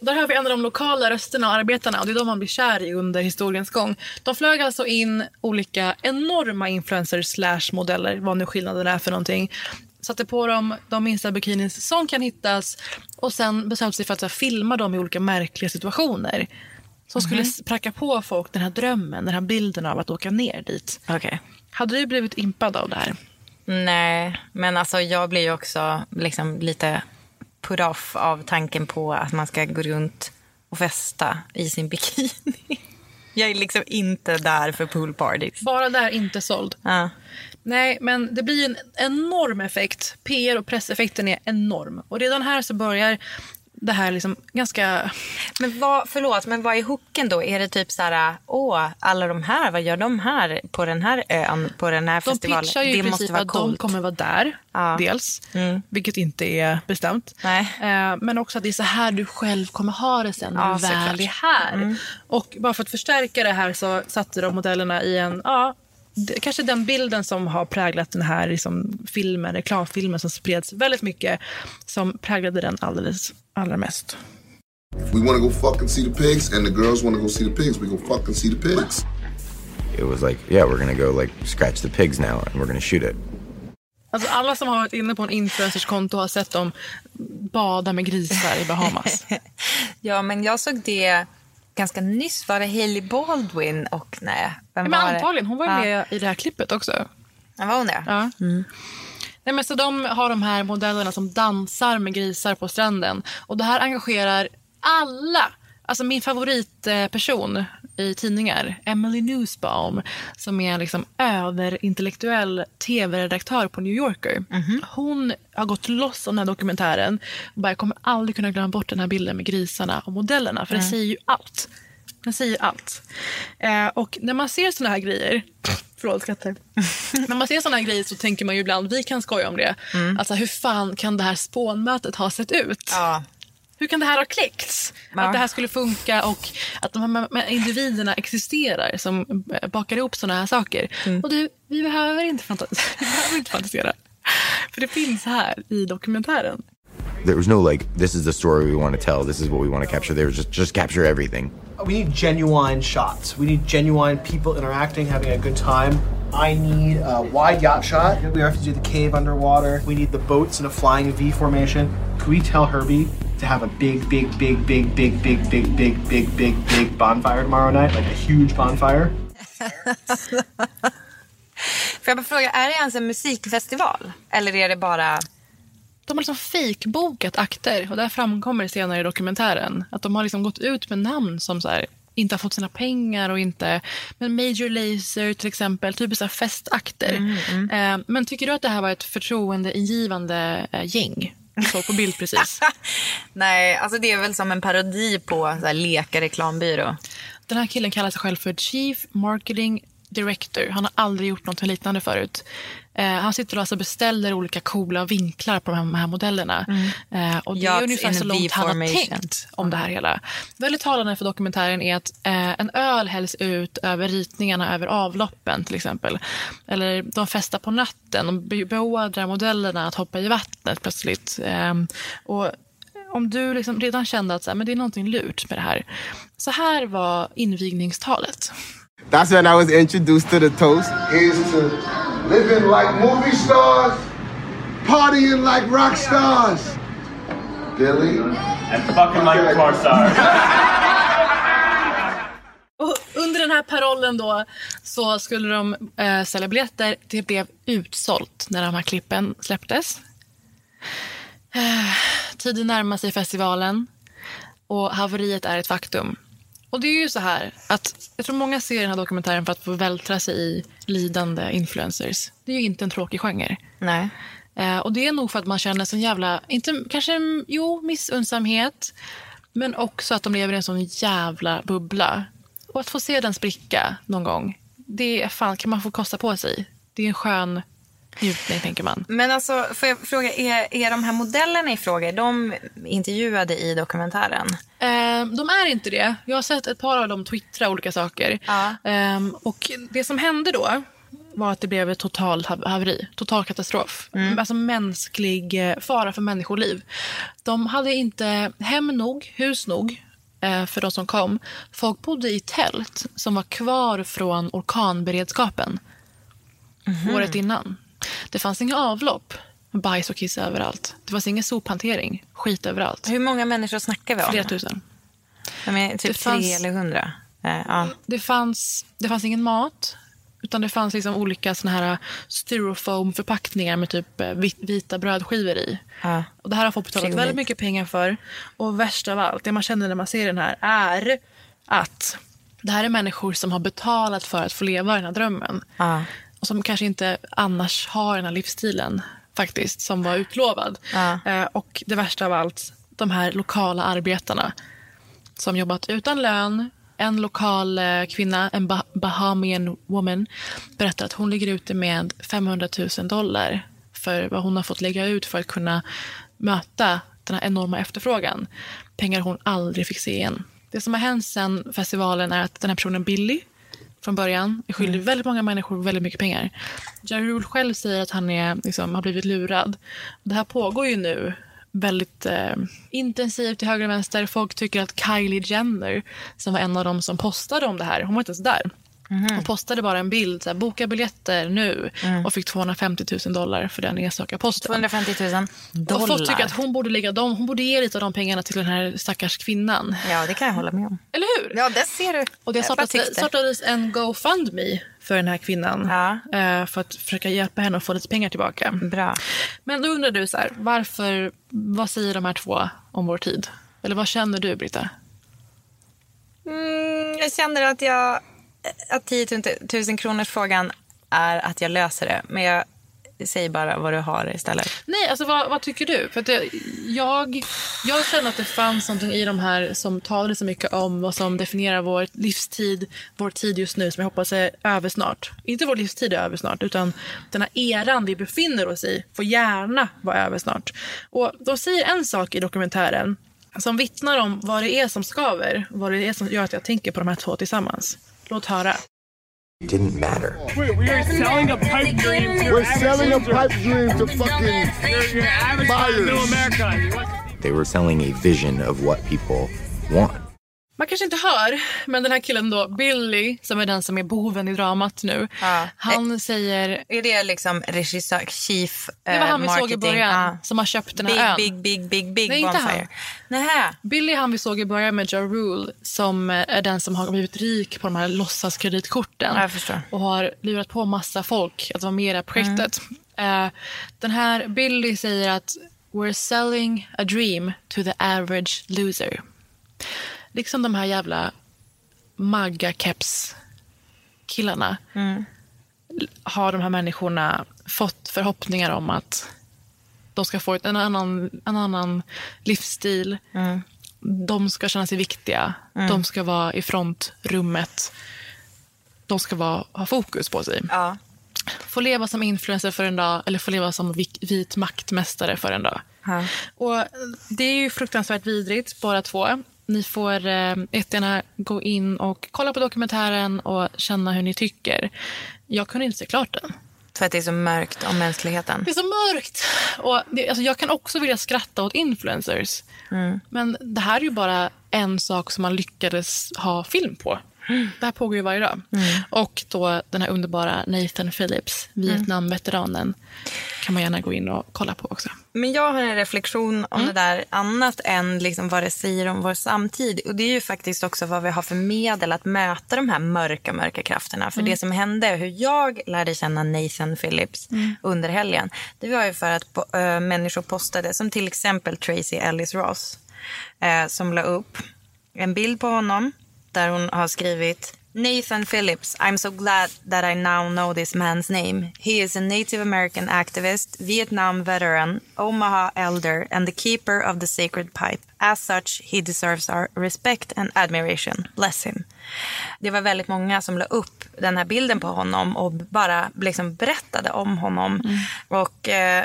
Där har vi en av de lokala rösterna och arbetarna och det är de man blir kär i under historiens gång. De flög alltså in olika enorma influencers slash modeller, vad nu skillnaden är för någonting. Satte på dem de minsta bikinis som kan hittas och sen bestämde sig för att här, filma dem i olika märkliga situationer. Som skulle Mhm. s- pracka på folk den här drömmen, den här bilden av att åka ner dit. Okay. Hade du blivit impad av det här? Nej, men alltså jag blir ju också liksom lite put off av tanken på att man ska gå runt och festa i sin bikini. Jag är liksom inte där för poolparties. Bara där inte såld. Ja. Nej, men det blir en enorm effekt. PR och presseffekten är enorm. Och redan här så börjar det här liksom ganska... Men vad, förlåt, men vad är hooken då? Är det typ så här, åh, alla de här, vad gör de här på den här ön, på den här De festivalen? pitchar ju i det måste princip vara att de coolt. kommer vara där, dels. Mm. Vilket inte är bestämt. Eh, men också att det är så här du själv kommer ha det sen när Ja, du väl är här. Mm. Och bara för att förstärka det här så satte de modellerna i en, ja, kanske den bilden som har präglat den här liksom, filmen, reklamfilmen som spreds väldigt mycket, som präglade den alldeles, allra mest. We want to go fucking see the pigs, and the girls want to go see the pigs. We go fucking see the pigs. It was like, yeah, we're gonna go like scratch the pigs now and we're gonna shoot it. Alltså alla som har varit inne på en influencers konto har sett dem bada med grisar i Bahamas. Ja, men jag såg det ganska nyss. Var det Hailey Baldwin och nej, vem men var det? antagligen, hon var ju Ja. med i det här klippet också. Ja, var hon det? Ja. Nej, men så de har de här modellerna som dansar med grisar på stranden. Och det här engagerar alla. Alltså min favoritperson i tidningar, Emily Nussbaum, som är liksom överintellektuell tv-redaktör på New Yorker. Hon har gått loss om den här dokumentären. Och bara, jag kommer aldrig kunna glömma bort den här bilden med grisarna och modellerna, för den Mm. säger ju allt. Den säger allt. Eh, och när man ser såna här grejer, förlåt skatter. när man ser såna här grejer så tänker man ju ibland, vi kan skoja om det. Alltså hur fan kan det här spånmötet ha sett ut? Hur kan det här ha kläckts? Ja. Att det här skulle funka och att de här individerna existerar som eh, bakar ihop såna här saker. Och du, vi behöver inte, fanta- vi behöver inte fantisera. För det finns här i dokumentären. There was no like, this is the story we want to tell. This is what we want to capture. There was just just capture everything. We need genuine shots. We need genuine people interacting, having a good time. I need a wide yacht shot. We have to do the cave underwater. We need the boats in a flying V formation. Could we tell Herbie to have a big, big, big, big, big, big, big, big, big, big, big bonfire tomorrow night? Like a huge bonfire? Får jag bara fråga, är det ens en musikfestival? Eller är det bara... De har liksom fejkbokat akter och där framkommer senare i dokumentären att de har liksom gått ut med namn som så här, inte har fått sina pengar och inte... Men Major Lazer till exempel, typ här festakter. Mm, Eh, men tycker du att det här var ett förtroendeingivande eh, gäng? Såg på bild precis. Nej, alltså det är väl som en parodi på så här, leka reklambyrå. Den här killen kallar sig själv för Chief Marketing Director. Han har aldrig gjort något liknande förut. Eh, han sitter och alltså beställer olika coola vinklar på de här modellerna. Eh, och det Yachts är ungefär så långt han har tänkt om det här hela. Väldigt talande för dokumentären är att eh, en öl hälls ut över ritningarna över avloppen till exempel. Eller de festar på natten. De be- beordrar modellerna att hoppa i vattnet plötsligt. Eh, och om du liksom redan kände att så här, men det är någonting lurt med det här. Så här var invigningstalet. That's when I was introduced to the toast. Here's to living like movie stars, partying like rock stars. Billy. And fucking like car stars. Och under den här parollen då så skulle de eh, sälja biljetter. Det blev utsålt när de här klippen släpptes. Eh, tiden närmar sig festivalen och haveriet är ett faktum. Och det är ju så här att jag tror många ser den här dokumentären för att få vältra sig i lidande influencers. Det är ju inte en tråkig genre. Nej. Eh, och det är nog för att man känner sån jävla, inte, kanske jo, missunnsamhet. Men också att de lever i en sån jävla bubbla. Och att få se den spricka någon gång, det är fan, kan man få kosta på sig. Det är en skön njutning, tänker man. Men alltså, får jag fråga, är, är de här modellerna i fråga, är de intervjuade i dokumentären? Eh, de är inte det. Jag har sett ett par av dem twittra olika saker. Eh, och det som hände då var att det blev ett totalt hav- haveri, total katastrof. Alltså mänsklig eh, fara för människoliv. De hade inte hem nog, hus nog eh, för de som kom. Folk bodde i tält som var kvar från orkanberedskapen året innan. Det fanns inga avlopp, bajs och kiss överallt. Det fanns ingen sophantering, skit överallt. Hur många människor snackar vi om? Flera tusen. Typ Det fanns- tre eller hundra. Eh, ja. Det fanns, det fanns ingen mat. Utan det fanns liksom olika såna här styrofoam-förpackningar med typ eh, vit, vita brödskivor i. Ja. Och det här har folk betalat Trevligt. väldigt mycket pengar för. Och värst av allt, det man känner när man ser den här är att det här är människor som har betalat för att få leva den här drömmen. Ja. Och som kanske inte annars har den här livsstilen faktiskt, som var utlovad. Ja. Eh, och det värsta av allt, de här lokala arbetarna som jobbat utan lön. En lokal eh, kvinna, en bah- Bahamian woman, berättar att hon ligger ute med 500 000 dollar för vad hon har fått lägga ut för att kunna möta den här enorma efterfrågan. Pengar hon aldrig fick se igen. Det som har hänt sen festivalen är att den här personen Billy från början är skyldig väldigt många människor väldigt mycket pengar. Ja Rule själv säger att han är, liksom, har blivit lurad. Det här pågår ju nu väldigt eh, intensivt till höger och vänster. Folk tycker att Kylie Jenner, som var en av dem som postade om det här, hon var inte ens där. Hon postade bara en bild, så här, boka biljetter nu och fick 250 000 dollar för den enstaka posten. 250 000 dollar. Och folk tycker att hon borde, lägga dem, hon borde ge lite av de pengarna till den här stackars kvinnan. Ja, det kan jag hålla med om. Eller hur? Ja, det ser du. Och det startades, startades en GoFundMe för den här kvinnan. eh, För att försöka hjälpa henne att få lite pengar tillbaka. Bra. Men då undrar du så här, varför, vad säger de här två om vår tid? Eller vad känner du, Britta? Mm, jag känner att jag... Att 10 000 kronors frågan är att jag löser det. Men jag säger bara vad du har istället. Nej, alltså vad, vad tycker du? För att det, jag, jag känner att det fanns någonting i de här som talade så mycket om vad som definierar vår livstid, vår tid just nu som jag hoppas är över snart. Inte vår livstid är över snart, utan den här eran vi befinner oss i får gärna vara över snart. Och de säger en sak i dokumentären som vittnar om vad det är som skaver, vad det är som gör att jag tänker på de här två tillsammans. Låt höra. It didn't matter. We, we are selling a pipe dream to We're selling a pipe dream to fucking your, your average buyers. America. They were selling a vision of what people want. Man kanske inte hör, men den här killen då, Billy, som är den som är boven i dramat nu. Han säger... Är det liksom regissör, chief eh, Det var han vi såg i början, Ja. som har köpt den big, här ön. Big, big, big, big Nej, inte han. Nähä. Billy han vi såg i början med Ja Rule som eh, är den som har blivit rik på de här låtsaskreditkorten. Ja. Och har lurat på massa folk att vara med i det här projektet. Eh, den här Billy säger att we're selling a dream to the average loser. Liksom de här jävla magga-keps-killarna har de här människorna fått förhoppningar om att de ska få en, annan, en annan livsstil. De ska känna sig viktiga. Mm. De ska vara i frontrummet. De ska vara, ha fokus på sig. Ja. Få leva som influencer för en dag eller få leva som vit maktmästare för en dag. Och Det är ju fruktansvärt vidrigt, båda två. Ni får eh, jättegärna gå in och kolla på dokumentären och känna hur ni tycker. Jag kunde inte se klart den. För att det är så mörkt om mänskligheten. Det är så mörkt. Och det, alltså jag kan också vilja skratta åt influencers. Mm. Men det här är ju bara en sak som man lyckades ha film på. Det här pågår ju varje dag. Och då den här underbara Nathan Phillips, Vietnamveteranen, kan man gärna gå in och kolla på också. Men jag har en reflektion om det där annat än liksom vad det säger om vår samtid. Och det är ju faktiskt också vad vi har för medel att möta de här mörka, mörka krafterna. För Mm. det som hände, hur jag lärde känna Nathan Phillips Mm. under helgen, det var ju för att po- äh, människor postade, som till exempel Tracy Ellis Ross, eh, som la upp en bild på honom där hon har skrivit Nathan Phillips, I'm so glad that I now know this man's name. He is a Native American activist, Vietnam veteran, Omaha elder, and the keeper of the sacred pipe. As such, he deserves our respect and admiration. Bless him. Det var väldigt många som la upp den här bilden på honom och bara liksom berättade om honom. Och eh,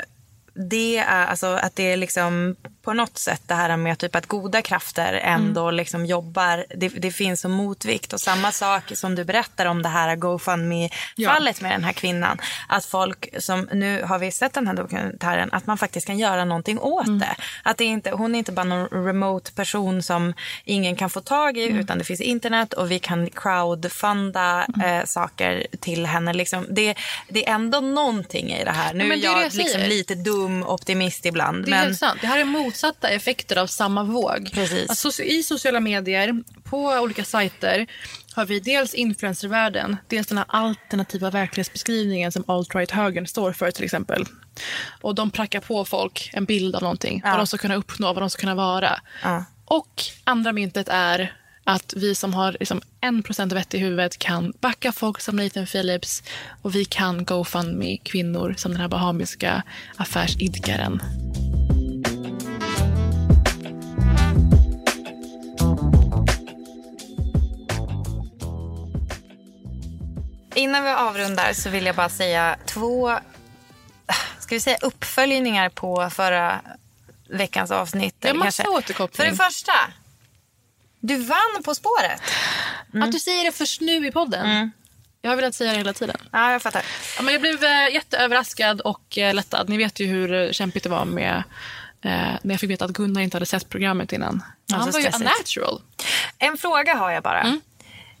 det är alltså att det är liksom på något sätt det här med typ att goda krafter ändå liksom jobbar. Det, det finns som motvikt och samma sak som du berättar om det här GoFundMe-fallet med den här kvinnan. Att folk som, nu har vi sett den här dokumentären, att man faktiskt kan göra någonting åt det. Att det inte, hon är inte bara någon remote person som ingen kan få tag i utan det finns internet och vi kan crowdfunda eh, saker till henne. Liksom. Det, det är ändå någonting i det här. Nu Ja, är jag jag liksom lite dum optimist ibland. Det är men... sant. Det här är motsatta effekter av samma våg. Precis. Alltså, I sociala medier, på olika sajter, har vi dels influencervärlden, dels den här alternativa verklighetsbeskrivningen som alt-right-högern står för till exempel. Och de prackar på folk en bild av någonting, Ja. vad de ska kunna uppnå, vad de ska kunna vara. Ja. Och andra myntet är att vi som har liksom 1% vett i huvudet kan backa folk som Nathan Phillips och vi kan GoFundMe kvinnor som den här bahamiska affärsidkaren. Innan vi avrundar så vill jag bara säga två ska vi säga, uppföljningar på förra veckans avsnitt. Det är eller massa kanske. återkoppling. För det första, du vann På spåret. Att du säger det först nu i podden. Jag har velat säga det hela tiden. Ja, jag fattar. Ja, men jag blev eh, jätteöverraskad och eh, lättad. Ni vet ju hur kämpigt det var med eh, när jag fick veta att Gunnar inte hade sett programmet innan. Ja, Han så var ju unnatural. En fråga har jag bara. Mm.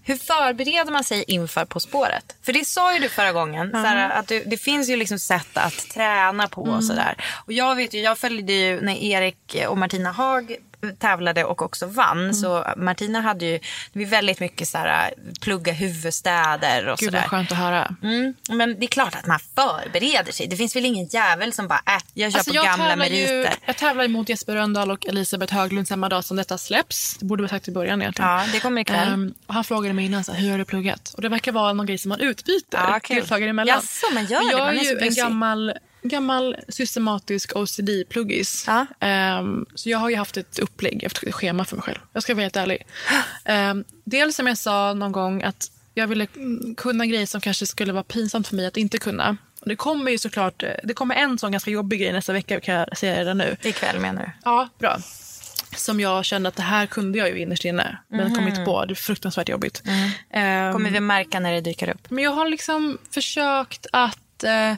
Hur förbereder man sig inför På spåret? För det sa ju du förra gången. Ja. Såhär, att du, det finns ju liksom sätt att träna på Mm. och sådär. Och jag vet ju, jag följde ju när Erik och Martina Haag tävlade och också vann. Mm. Så Martina hade ju det var väldigt mycket så här, plugga huvudstäder och Gud sådär. vad skönt att höra. Mm, men det är klart att man förbereder sig. Det finns väl ingen jävel som bara, äh, jag kör Alltså, på jag gamla tävlar ju- meriter. Jag tävlar mot Jesper Rönndahl och Elisabeth Höglund samma dag som detta släpps. Det borde vi sagt i början egentligen. Ja, det kommer ikväll. Ehm, och han frågade mig innan, så här, hur har du pluggat? Och det verkar vara någon grej som man utbyter Ja, kul. deltagare emellan. Jaså, men gör det? jag Man är är så ju en busy. gammal, gammal systematisk OCD-pluggis. Ehm, så jag har ju haft ett upplägg, ett schema för mig själv. Jag ska vara helt ärlig. Um, dels som jag sa någon gång att jag ville mm, kunna grejer som kanske skulle vara pinsamt för mig att inte kunna. Och det kommer ju såklart, eh, det kommer en sån ganska jobbig grej nästa vecka kan jag säga redan nu. Ikväll menar du? Ja, bra. Som jag kände att det här kunde jag ju innerst inne. Men Mhm. kom inte på. Det är fruktansvärt jobbigt. Ehm, Kommer vi märka när det dyker upp? men jag har liksom försökt att att eh,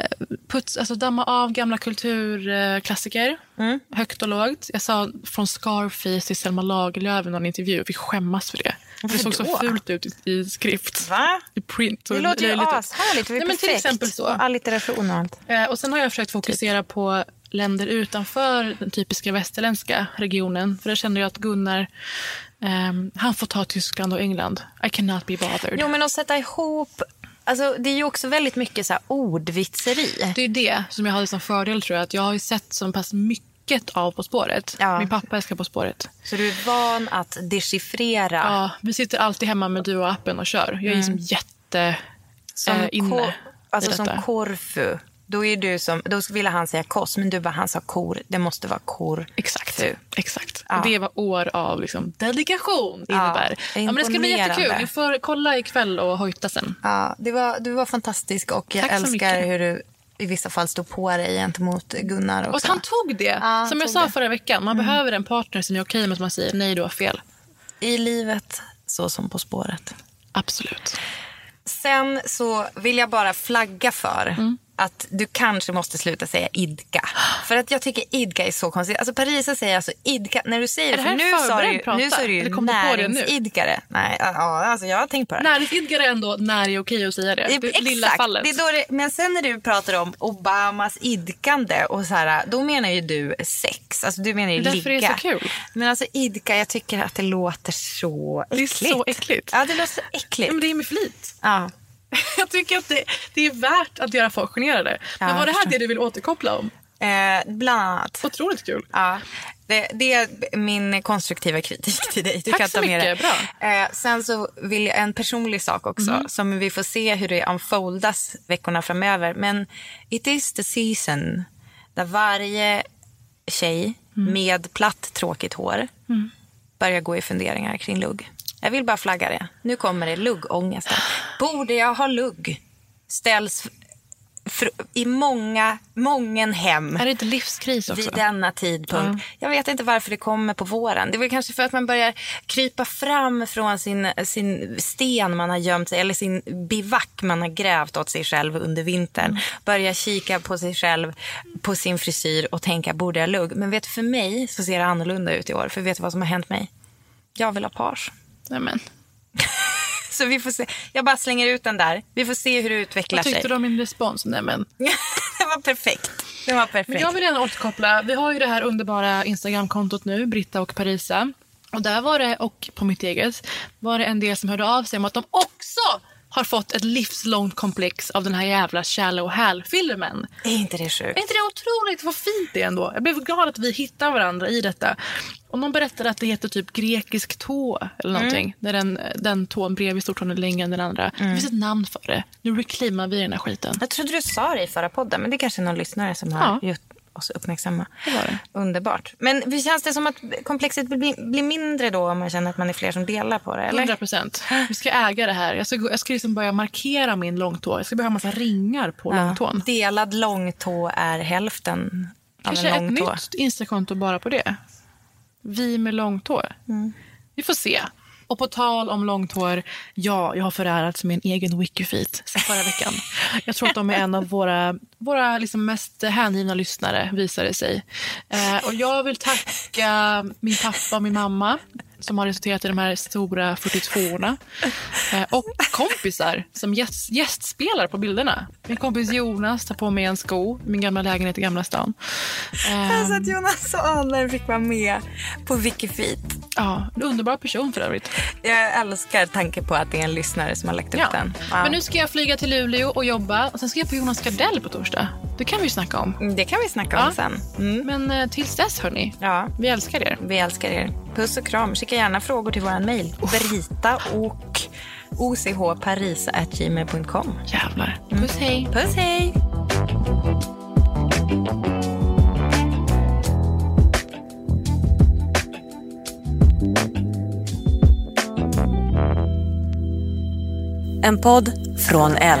eh, puts, alltså damma av gamla kulturklassiker. Mm. Högt och lågt. Jag sa från Scarface till Selma Lagerlöf i någon intervju. Vi skämmas för det. Det såg så fult ut i, i skrift. Va? I print. Det låter ju lite- ashärligt. Nej, men till exempel så. Och och allt. Eh, och sen har jag försökt fokusera på länder utanför den typiska västerländska regionen. För där kände jag att Gunnar, ehm, han får ta Tyskland och England. I cannot be bothered. Jo, men att sätta ihop... Alltså, det är ju också väldigt mycket så här ordvitseri. Det är det som jag hade som fördel tror jag. Att jag har sett så pass mycket av På spåret. Min pappa älskar På spåret. Så du är van att dechiffrera. Ja, vi sitter alltid hemma med Duo-appen och kör. Jag är Mm. liksom jätte Som, eh, inne kor, alltså som Korfu. Då, är du som, då ville han säga kos, men du bara, han sa kor. Det måste vara kor. Exakt. Exakt. Ja. Och det var år av liksom dedikation Ja, innebär. Ja, men det ska bli jättekul. Ni får kolla ikväll och hojta sen. Ja, det var, du var fantastisk och jag älskar mycket. hur du i vissa fall stod på dig gentemot Gunnar också. Och han tog det. Ja, som jag sa det. förra veckan. Man behöver en partner som är okej med att man säger nej, du har fel. I livet så som På spåret. Absolut. Sen så vill jag bara flagga för Mm. Att du kanske måste sluta säga idka. För att jag tycker idka är så konstigt. Alltså Parisa säger alltså idka. När du säger Är det, för nu sa, du, prata? nu sa du ju näringsidkare. Nej, ja, alltså jag har tänkt på det. Näringsidkare är ändå när det är okej att säga det. Det lilla Exakt. fallet. Det är det, men sen när du pratar om Obamas idkande, och så här, då menar ju du sex. Alltså du menar ju därför ligga. det är så kul. Men alltså idka, jag tycker att det låter så Det är äckligt. så äckligt. Ja, det låter så äckligt. Men det är med flit. Ja. Jag tycker att det, det är värt att göra folk generade. Men var det här det du vill återkoppla om? Eh, bland annat. Otroligt kul. Ja, det, det är min konstruktiva kritik till dig. Du Tack kan så ta med mycket, det. Eh, sen så vill jag en personlig sak också Mhm. som vi får se hur det unfoldas veckorna framöver. Men it is the season där varje tjej med platt tråkigt hår Mm. börjar gå i funderingar kring lugg. Jag vill bara flagga det. Nu kommer det luggångesten. Borde jag ha lugg? Ställs i många, mången hem. Är det inte livskris också? Vid denna tidpunkt. Jag vet inte varför det kommer på våren. Det är väl kanske för att man börjar krypa fram från sin, sin sten man har gömt sig eller sin bivack man har grävt åt sig själv under vintern. Börja kika på sig själv, på sin frisyr och tänka, borde jag lugg? Men vet för mig så ser det annorlunda ut i år. För vet du vad som har hänt mig? Jag vill ha page. Nämen. Så vi får se. Jag bara slänger ut den där. Vi får se hur det utvecklar Vad tyckte sig. du om min respons? Nämen. det var perfekt. Det var perfekt. Men jag vill gärna återkoppla. Vi har ju det här underbara Instagramkontot nu, Britta och Parisa. Och där var det, och på mitt eget, var det en del som hörde av sig om att de också har fått ett livslångt komplex av den här jävla Shallow Hal-filmen. Är inte det sjukt? Är inte det otroligt? Vad fint det är ändå. Jag blev glad att vi hittar varandra i detta. Och någon berättade att det heter typ grekisk tå eller någonting. Mm. Där den, den tån bredvid stortån är längre än den andra. Det finns ett namn för det. Nu reclaimar vi den här skiten. Jag trodde du sa det i förra podden, men det är kanske är någon lyssnare som har gjort oss uppmärksamma. Underbart. Men känns det som att komplexet blir, blir mindre då om man känner att man är fler som delar på det? Eller? 100 procent. Vi ska äga det här. Jag ska, jag ska liksom börja markera min långtå. Jag ska börja ha massa ringar på Ja. långtån. Delad långtå är hälften av Kanske en ett långtå. nytt Instakonto bara på det. Vi med långtår. Mm. Vi får se. Och på tal om långt hår, ja, jag har förärats min egen wikifeet sen förra veckan. Jag tror att de är en av våra, våra liksom mest hängivna lyssnare, visar det sig. Eh, och jag vill tacka min pappa och min mamma som har resulterat i de här stora 42orna. Eh, och kompisar som gäst, gästspelar på bilderna. Min kompis Jonas tar på mig en sko min gamla lägenhet i Gamla stan. Eh, Alltså att Jonas och Anna fick vara med på Wikifeet. Ja, en underbar person för övrigt. Jag älskar tanken på att det är en lyssnare som har lagt upp Ja. den. Ja. Men nu ska jag flyga till Luleå och jobba. Och sen ska jag på Jonas Gardell på torsdag. Det kan vi snacka om. Det kan vi snacka om sen. Men eh, tills dess hörni, Ja. vi älskar er. Vi älskar er. Puss och kram. Skicka gärna frågor till vår mejl. Berita och ochparisa.gmail.com. Jävlar. Puss hej. Puss hej. En podd från L.